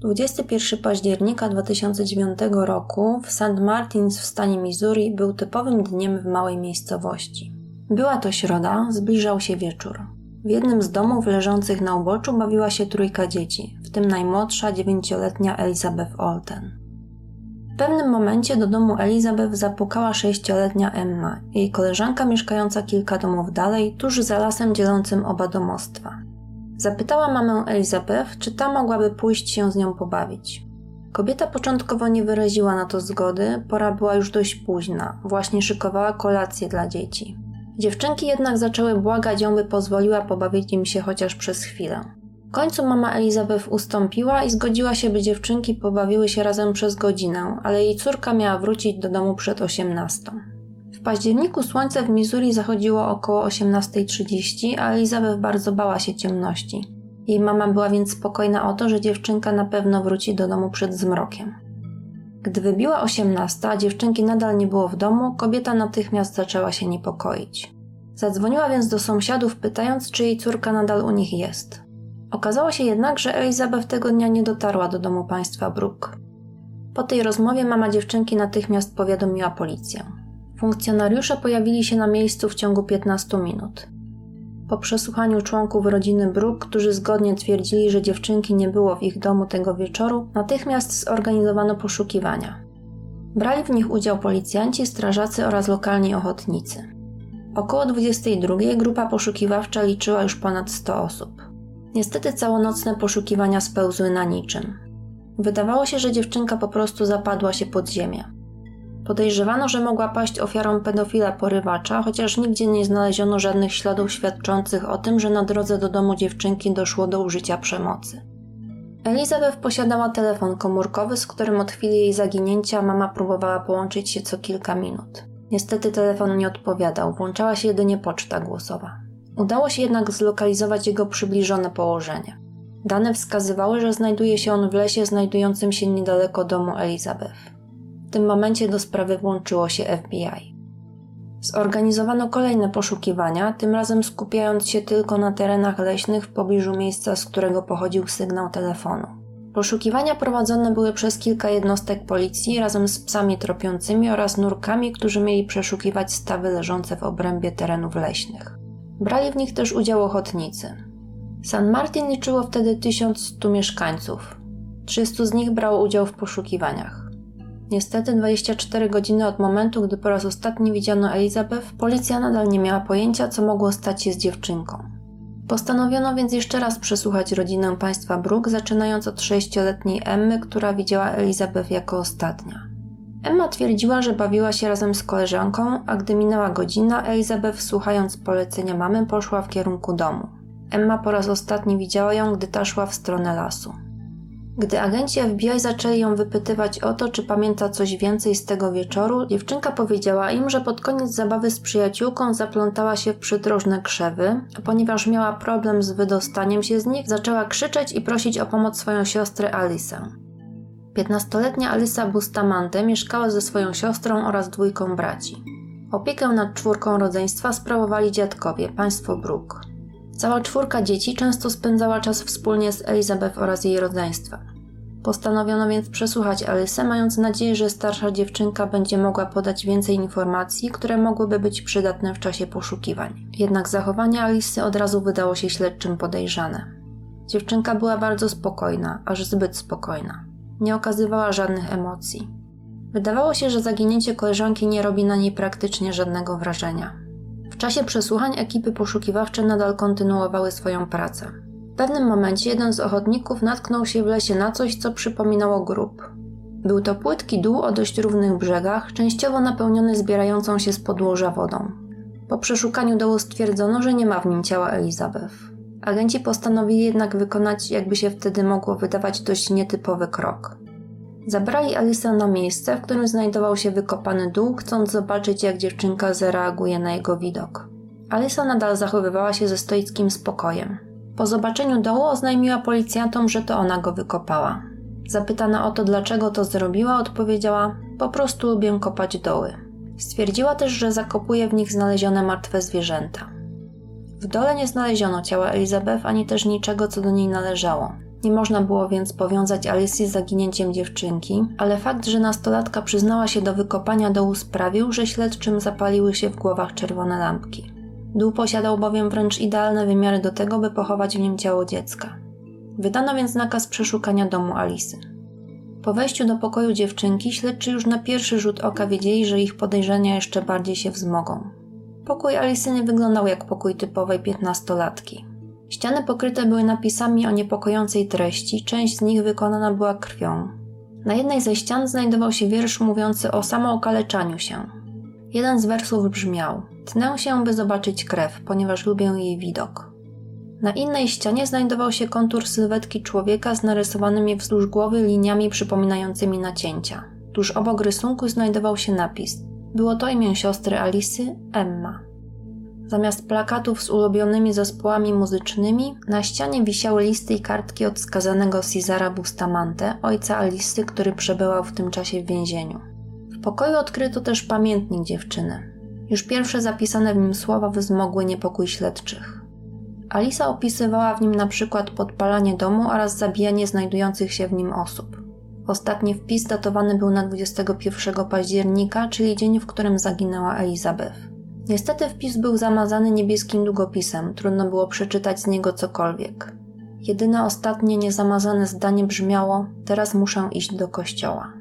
21 października 2009 roku w St. Martins w stanie Missouri był typowym dniem w małej miejscowości. Była to środa, zbliżał się wieczór. W jednym z domów leżących na uboczu bawiła się trójka dzieci, w tym najmłodsza dziewięcioletnia Elizabeth Olten. W pewnym momencie do domu Elizabeth zapukała sześcioletnia Emma, jej koleżanka mieszkająca kilka domów dalej, tuż za lasem dzielącym oba domostwa. Zapytała mamę Elizabeth, czy ta mogłaby pójść się z nią pobawić. Kobieta początkowo nie wyraziła na to zgody, pora była już dość późna, właśnie szykowała kolację dla dzieci. Dziewczynki jednak zaczęły błagać ją, by pozwoliła pobawić im się chociaż przez chwilę. W końcu mama Elizabeth ustąpiła i zgodziła się, by dziewczynki pobawiły się razem przez godzinę, ale jej córka miała wrócić do domu przed 18. W październiku słońce w Missouri zachodziło około 18.30, a Elizabeth bardzo bała się ciemności. Jej mama była więc spokojna o to, że dziewczynka na pewno wróci do domu przed zmrokiem. Gdy wybiła 18, a dziewczynki nadal nie było w domu, kobieta natychmiast zaczęła się niepokoić. Zadzwoniła więc do sąsiadów, pytając, czy jej córka nadal u nich jest. Okazało się jednak, że Elizabeth tego dnia nie dotarła do domu państwa Brook. Po tej rozmowie mama dziewczynki natychmiast powiadomiła policję. Funkcjonariusze pojawili się na miejscu w ciągu 15 minut. Po przesłuchaniu członków rodziny Brook, którzy zgodnie twierdzili, że dziewczynki nie było w ich domu tego wieczoru, natychmiast zorganizowano poszukiwania. Brali w nich udział policjanci, strażacy oraz lokalni ochotnicy. Około 22 grupa poszukiwawcza liczyła już ponad 100 osób. Niestety całonocne poszukiwania spełzły na niczym. Wydawało się, że dziewczynka po prostu zapadła się pod ziemię. Podejrzewano, że mogła paść ofiarą pedofila porywacza, chociaż nigdzie nie znaleziono żadnych śladów świadczących o tym, że na drodze do domu dziewczynki doszło do użycia przemocy. Elizabeth posiadała telefon komórkowy, z którym od chwili jej zaginięcia mama próbowała połączyć się co kilka minut. Niestety telefon nie odpowiadał, włączała się jedynie poczta głosowa. Udało się jednak zlokalizować jego przybliżone położenie. Dane wskazywały, że znajduje się on w lesie znajdującym się niedaleko domu Elizabeth. W tym momencie do sprawy włączyło się FBI. Zorganizowano kolejne poszukiwania, tym razem skupiając się tylko na terenach leśnych w pobliżu miejsca, z którego pochodził sygnał telefonu. Poszukiwania prowadzone były przez kilka jednostek policji razem z psami tropiącymi oraz nurkami, którzy mieli przeszukiwać stawy leżące w obrębie terenów leśnych. Brali w nich też udział ochotnicy. San Martin liczyło wtedy 1100 mieszkańców. 300 z nich brało udział w poszukiwaniach. Niestety 24 godziny od momentu, gdy po raz ostatni widziano Elizabeth, policja nadal nie miała pojęcia, co mogło stać się z dziewczynką. Postanowiono więc jeszcze raz przesłuchać rodzinę państwa Brook, zaczynając od sześcioletniej Emmy, która widziała Elizabeth jako ostatnia. Emma twierdziła, że bawiła się razem z koleżanką, a gdy minęła godzina, Elizabeth, słuchając polecenia mamy, poszła w kierunku domu. Emma po raz ostatni widziała ją, gdy ta szła w stronę lasu. Gdy agenci FBI zaczęli ją wypytywać o to, czy pamięta coś więcej z tego wieczoru, dziewczynka powiedziała im, że pod koniec zabawy z przyjaciółką zaplątała się w przydrożne krzewy, a ponieważ miała problem z wydostaniem się z nich, zaczęła krzyczeć i prosić o pomoc swoją siostrę Alisę. Piętnastoletnia Alisa Bustamante mieszkała ze swoją siostrą oraz dwójką braci. Opiekę nad czwórką rodzeństwa sprawowali dziadkowie, państwo Brook. Cała czwórka dzieci często spędzała czas wspólnie z Elizabeth oraz jej rodzeństwem. Postanowiono więc przesłuchać Alysę, mając nadzieję, że starsza dziewczynka będzie mogła podać więcej informacji, które mogłyby być przydatne w czasie poszukiwań. Jednak zachowanie Alisy od razu wydało się śledczym podejrzane. Dziewczynka była bardzo spokojna, aż zbyt spokojna. Nie okazywała żadnych emocji. Wydawało się, że zaginięcie koleżanki nie robi na niej praktycznie żadnego wrażenia. W czasie przesłuchań ekipy poszukiwawcze nadal kontynuowały swoją pracę. Pewnym momencie jeden z ochotników natknął się w lesie na coś, co przypominało grób. Był to płytki dół o dość równych brzegach, częściowo napełniony zbierającą się z podłoża wodą. Po przeszukaniu dołu stwierdzono, że nie ma w nim ciała Elizabeth. Agenci postanowili jednak wykonać, jakby się wtedy mogło wydawać, dość nietypowy krok. Zabrali Alisę na miejsce, w którym znajdował się wykopany dół, chcąc zobaczyć, jak dziewczynka zareaguje na jego widok. Alisa nadal zachowywała się ze stoickim spokojem. Po zobaczeniu dołu oznajmiła policjantom, że to ona go wykopała. Zapytana o to, dlaczego to zrobiła, odpowiedziała: Po prostu lubię kopać doły. Stwierdziła też, że zakopuje w nich znalezione martwe zwierzęta. W dole nie znaleziono ciała Elizabeth ani też niczego, co do niej należało. Nie można było więc powiązać Alicji z zaginięciem dziewczynki, ale fakt, że nastolatka przyznała się do wykopania dołu sprawił, że śledczym zapaliły się w głowach czerwone lampki. Dół posiadał bowiem wręcz idealne wymiary do tego, by pochować w nim ciało dziecka. Wydano więc nakaz przeszukania domu Alisy. Po wejściu do pokoju dziewczynki śledczy już na pierwszy rzut oka wiedzieli, że ich podejrzenia jeszcze bardziej się wzmogą. Pokój Alisy nie wyglądał jak pokój typowej piętnastolatki. Ściany pokryte były napisami o niepokojącej treści, część z nich wykonana była krwią. Na jednej ze ścian znajdował się wiersz mówiący o samookaleczaniu się. Jeden z wersów brzmiał: Tnę się, by zobaczyć krew, ponieważ lubię jej widok. Na innej ścianie znajdował się kontur sylwetki człowieka z narysowanymi wzdłuż głowy liniami przypominającymi nacięcia. Tuż obok rysunku znajdował się napis. Było to imię siostry Alisy, Emma. Zamiast plakatów z ulubionymi zespołami muzycznymi, na ścianie wisiały listy i kartki od skazanego Cesara Bustamante, ojca Alisy, który przebywał w tym czasie w więzieniu. W pokoju odkryto też pamiętnik dziewczyny. Już pierwsze zapisane w nim słowa wzmogły niepokój śledczych. Alisa opisywała w nim na przykład podpalanie domu oraz zabijanie znajdujących się w nim osób. Ostatni wpis datowany był na 21 października, czyli dzień, w którym zaginęła Elizabeth. Niestety wpis był zamazany niebieskim długopisem, trudno było przeczytać z niego cokolwiek. Jedyne ostatnie niezamazane zdanie brzmiało: Teraz muszę iść do kościoła.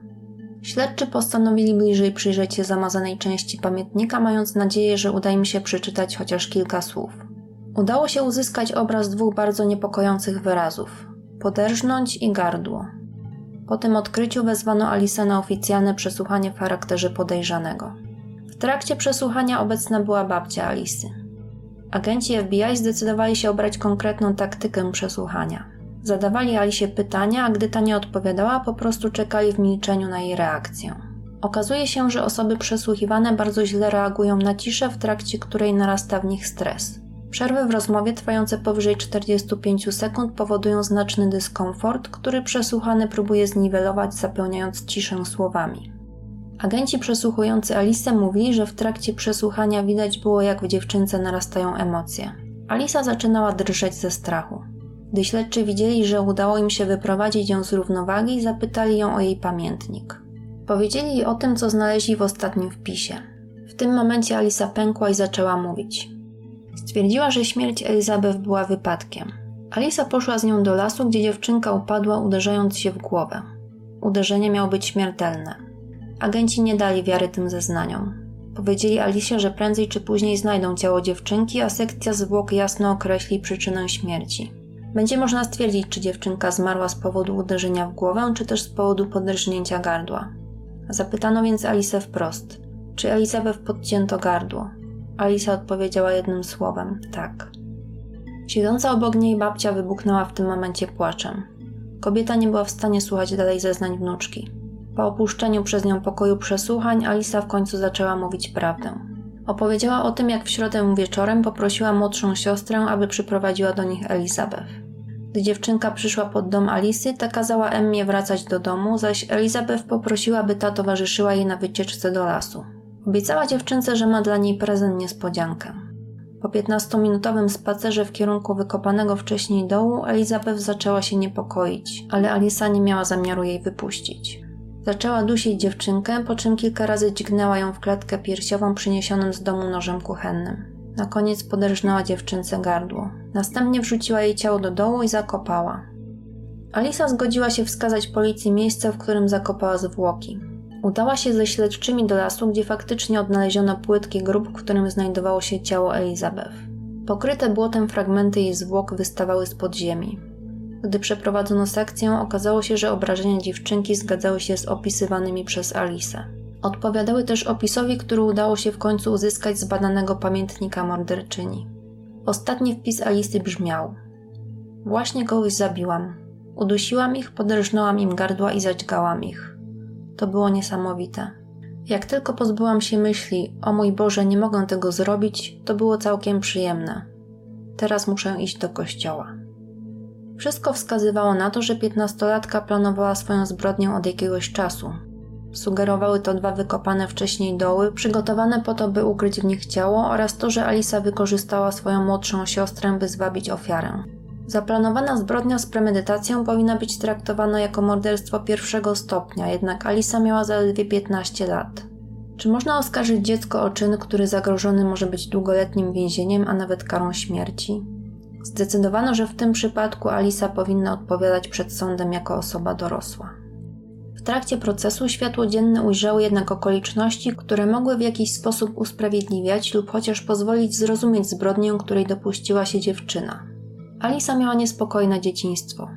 Śledczy postanowili bliżej przyjrzeć się zamazanej części pamiętnika, mając nadzieję, że uda im się przeczytać chociaż kilka słów. Udało się uzyskać obraz dwóch bardzo niepokojących wyrazów: poderżnąć i gardło. Po tym odkryciu wezwano Alisę na oficjalne przesłuchanie w charakterze podejrzanego. W trakcie przesłuchania obecna była babcia Alisy. Agenci FBI zdecydowali się obrać konkretną taktykę przesłuchania. Zadawali Alisie pytania, a gdy ta nie odpowiadała, po prostu czekali w milczeniu na jej reakcję. Okazuje się, że osoby przesłuchiwane bardzo źle reagują na ciszę, w trakcie której narasta w nich stres. Przerwy w rozmowie trwające powyżej 45 sekund powodują znaczny dyskomfort, który przesłuchany próbuje zniwelować, zapełniając ciszę słowami. Agenci przesłuchujący Alisę mówili, że w trakcie przesłuchania widać było, jak w dziewczynce narastają emocje. Alisa zaczynała drżeć ze strachu. Gdy śledczy widzieli, że udało im się wyprowadzić ją z równowagi, zapytali ją o jej pamiętnik. Powiedzieli o tym, co znaleźli w ostatnim wpisie. W tym momencie Alisa pękła i zaczęła mówić. Stwierdziła, że śmierć Elizabeth była wypadkiem. Alisa poszła z nią do lasu, gdzie dziewczynka upadła, uderzając się w głowę. Uderzenie miało być śmiertelne. Agenci nie dali wiary tym zeznaniom. Powiedzieli Alicie, że prędzej czy później znajdą ciało dziewczynki, a sekcja zwłok jasno określi przyczynę śmierci. Będzie można stwierdzić, czy dziewczynka zmarła z powodu uderzenia w głowę, czy też z powodu podrżnięcia gardła. Zapytano więc Alice wprost, czy Elizabeth podcięto gardło. Alisa odpowiedziała jednym słowem tak. Siedząca obok niej babcia wybuchnęła w tym momencie płaczem. Kobieta nie była w stanie słuchać dalej zeznań wnuczki. Po opuszczeniu przez nią pokoju przesłuchań, Alisa w końcu zaczęła mówić prawdę. Opowiedziała o tym, jak w środę wieczorem poprosiła młodszą siostrę, aby przyprowadziła do nich Elizabeth. Gdy dziewczynka przyszła pod dom Alisy, ta kazała Emmie wracać do domu, zaś Elizabeth poprosiła, by ta towarzyszyła jej na wycieczce do lasu. Obiecała dziewczynce, że ma dla niej prezent niespodziankę. Po 15-minutowym spacerze w kierunku wykopanego wcześniej dołu, Elizabeth zaczęła się niepokoić, ale Alisa nie miała zamiaru jej wypuścić. Zaczęła dusić dziewczynkę, po czym kilka razy dźgnęła ją w klatkę piersiową przyniesionym z domu nożem kuchennym. Na koniec poderżnęła dziewczynce gardło. Następnie wrzuciła jej ciało do dołu i zakopała. Alisa zgodziła się wskazać policji miejsce, w którym zakopała zwłoki. Udała się ze śledczymi do lasu, gdzie faktycznie odnaleziono płytki grób, w którym znajdowało się ciało Elizabeth. Pokryte błotem fragmenty jej zwłok wystawały z podziemi. Gdy przeprowadzono sekcję, okazało się, że obrażenia dziewczynki zgadzały się z opisywanymi przez Alisę. Odpowiadały też opisowi, który udało się w końcu uzyskać z badanego pamiętnika morderczyni. Ostatni wpis Alisy brzmiał: Właśnie kogoś zabiłam. Udusiłam ich, podrżnęłam im gardła i zadźgałam ich. To było niesamowite. Jak tylko pozbyłam się myśli, o mój Boże, nie mogę tego zrobić, to było całkiem przyjemne. Teraz muszę iść do kościoła. Wszystko wskazywało na to, że piętnastolatka planowała swoją zbrodnię od jakiegoś czasu. Sugerowały to dwa wykopane wcześniej doły, przygotowane po to, by ukryć w nich ciało, oraz to, że Alisa wykorzystała swoją młodszą siostrę, by zwabić ofiarę. Zaplanowana zbrodnia z premedytacją powinna być traktowana jako morderstwo pierwszego stopnia, jednak Alisa miała zaledwie 15 lat. Czy można oskarżyć dziecko o czyn, który zagrożony może być długoletnim więzieniem, a nawet karą śmierci? Zdecydowano, że w tym przypadku Alisa powinna odpowiadać przed sądem jako osoba dorosła. W trakcie procesu światło dzienne ujrzały jednak okoliczności, które mogły w jakiś sposób usprawiedliwiać lub chociaż pozwolić zrozumieć zbrodnię, której dopuściła się dziewczyna. Alisa miała niespokojne dzieciństwo.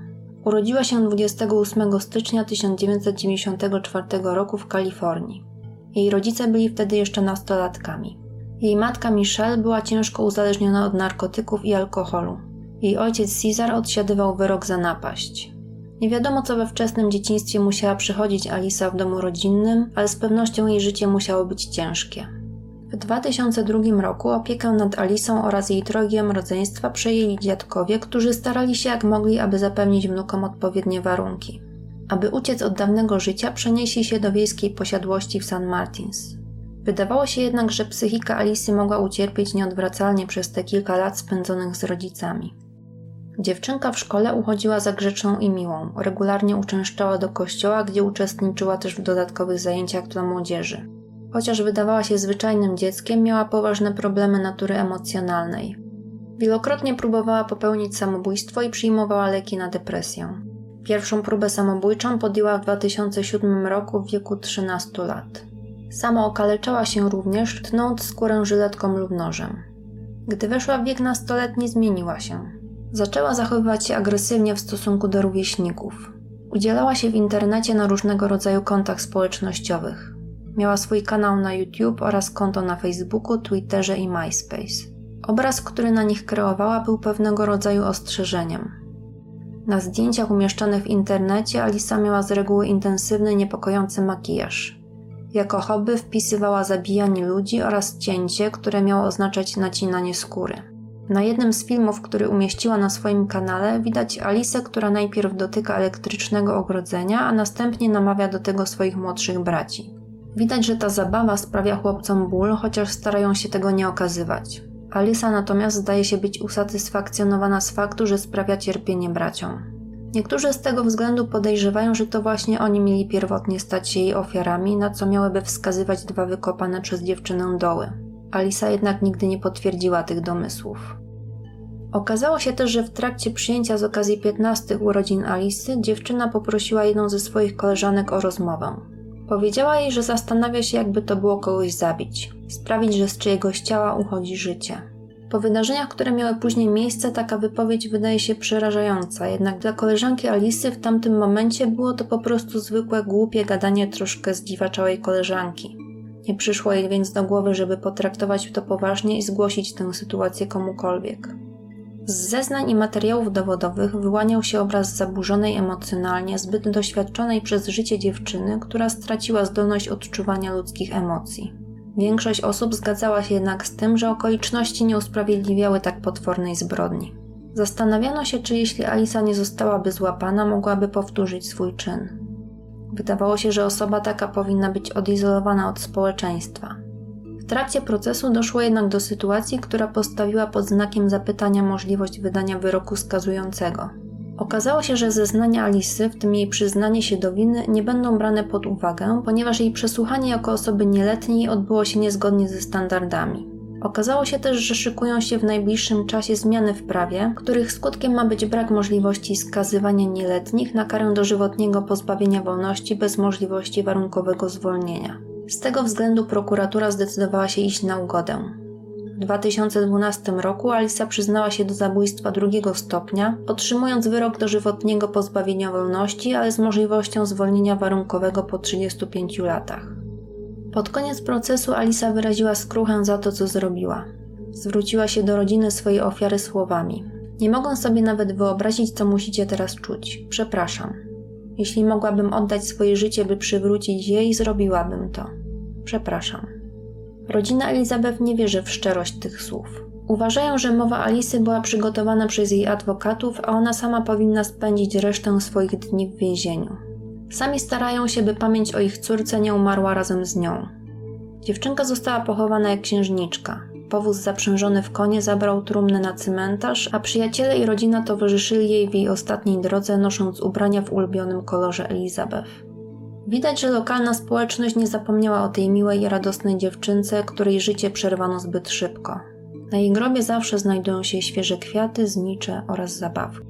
Urodziła się 28 stycznia 1994 roku w Kalifornii. Jej rodzice byli wtedy jeszcze nastolatkami. Jej matka Michelle była ciężko uzależniona od narkotyków i alkoholu. Jej ojciec Cesar odsiadywał wyrok za napaść. Nie wiadomo, co we wczesnym dzieciństwie musiała przychodzić Alisa w domu rodzinnym, ale z pewnością jej życie musiało być ciężkie. W 2002 roku opiekę nad Alisą oraz jej trojgiem rodzeństwa przejęli dziadkowie, którzy starali się jak mogli, aby zapewnić wnukom odpowiednie warunki. Aby uciec od dawnego życia, przenieśli się do wiejskiej posiadłości w San Martins. Wydawało się jednak, że psychika Alisy mogła ucierpieć nieodwracalnie przez te kilka lat spędzonych z rodzicami. Dziewczynka w szkole uchodziła za grzeczną i miłą, regularnie uczęszczała do kościoła, gdzie uczestniczyła też w dodatkowych zajęciach dla młodzieży. Chociaż wydawała się zwyczajnym dzieckiem, miała poważne problemy natury emocjonalnej. Wielokrotnie próbowała popełnić samobójstwo i przyjmowała leki na depresję. Pierwszą próbę samobójczą podjęła w 2007 roku w wieku 13 lat. Sama okaleczała się również, tnąc skórę żyletką lub nożem. Gdy weszła w wiek nastoletni, zmieniła się. Zaczęła zachowywać się agresywnie w stosunku do rówieśników. Udzielała się w internecie na różnego rodzaju kontach społecznościowych. Miała swój kanał na YouTube oraz konto na Facebooku, Twitterze i MySpace. Obraz, który na nich kreowała, był pewnego rodzaju ostrzeżeniem. Na zdjęciach umieszczonych w internecie Alisa miała z reguły intensywny, niepokojący makijaż. Jako hobby wpisywała zabijanie ludzi oraz cięcie, które miało oznaczać nacinanie skóry. Na jednym z filmów, który umieściła na swoim kanale, widać Alisę, która najpierw dotyka elektrycznego ogrodzenia, a następnie namawia do tego swoich młodszych braci. Widać, że ta zabawa sprawia chłopcom ból, chociaż starają się tego nie okazywać. Alisa natomiast zdaje się być usatysfakcjonowana z faktu, że sprawia cierpienie braciom. Niektórzy z tego względu podejrzewają, że to właśnie oni mieli pierwotnie stać się jej ofiarami, na co miałyby wskazywać dwa wykopane przez dziewczynę doły. Alisa jednak nigdy nie potwierdziła tych domysłów. Okazało się też, że w trakcie przyjęcia z okazji 15 urodzin Alisy dziewczyna poprosiła jedną ze swoich koleżanek o rozmowę. Powiedziała jej, że zastanawia się, jakby to było kogoś zabić, sprawić, że z czyjegoś ciała uchodzi życie. Po wydarzeniach, które miały później miejsce, taka wypowiedź wydaje się przerażająca, jednak dla koleżanki Alisy w tamtym momencie było to po prostu zwykłe, głupie gadanie troszkę zdziwaczałej koleżanki. Nie przyszło jej więc do głowy, żeby potraktować to poważnie i zgłosić tę sytuację komukolwiek. Z zeznań i materiałów dowodowych wyłaniał się obraz zaburzonej emocjonalnie, zbyt doświadczonej przez życie dziewczyny, która straciła zdolność odczuwania ludzkich emocji. Większość osób zgadzała się jednak z tym, że okoliczności nie usprawiedliwiały tak potwornej zbrodni. Zastanawiano się, czy jeśli Alisa nie zostałaby złapana, mogłaby powtórzyć swój czyn. Wydawało się, że osoba taka powinna być odizolowana od społeczeństwa. W trakcie procesu doszło jednak do sytuacji, która postawiła pod znakiem zapytania możliwość wydania wyroku skazującego. Okazało się, że zeznania Alisy, w tym jej przyznanie się do winy, nie będą brane pod uwagę, ponieważ jej przesłuchanie jako osoby nieletniej odbyło się niezgodnie ze standardami. Okazało się też, że szykują się w najbliższym czasie zmiany w prawie, których skutkiem ma być brak możliwości skazywania nieletnich na karę dożywotniego pozbawienia wolności bez możliwości warunkowego zwolnienia. Z tego względu prokuratura zdecydowała się iść na ugodę. W 2012 roku Alisa przyznała się do zabójstwa drugiego stopnia, otrzymując wyrok dożywotniego pozbawienia wolności, ale z możliwością zwolnienia warunkowego po 35 latach. Pod koniec procesu Alisa wyraziła skruchę za to, co zrobiła. Zwróciła się do rodziny swojej ofiary słowami: Nie mogę sobie nawet wyobrazić, co musicie teraz czuć. Przepraszam. Jeśli mogłabym oddać swoje życie, by przywrócić jej, zrobiłabym to. Przepraszam. Rodzina Elizabeth nie wierzy w szczerość tych słów. Uważają, że mowa Alisy była przygotowana przez jej adwokatów, a ona sama powinna spędzić resztę swoich dni w więzieniu. Sami starają się, by pamięć o ich córce nie umarła razem z nią. Dziewczynka została pochowana jak księżniczka. powóz zaprzężony w konie zabrał trumnę na cmentarz, a przyjaciele i rodzina towarzyszyli jej w jej ostatniej drodze, nosząc ubrania w ulubionym kolorze Elizabeth. Widać, że lokalna społeczność nie zapomniała o tej miłej i radosnej dziewczynce, której życie przerwano zbyt szybko. Na jej grobie zawsze znajdują się świeże kwiaty, znicze oraz zabawki.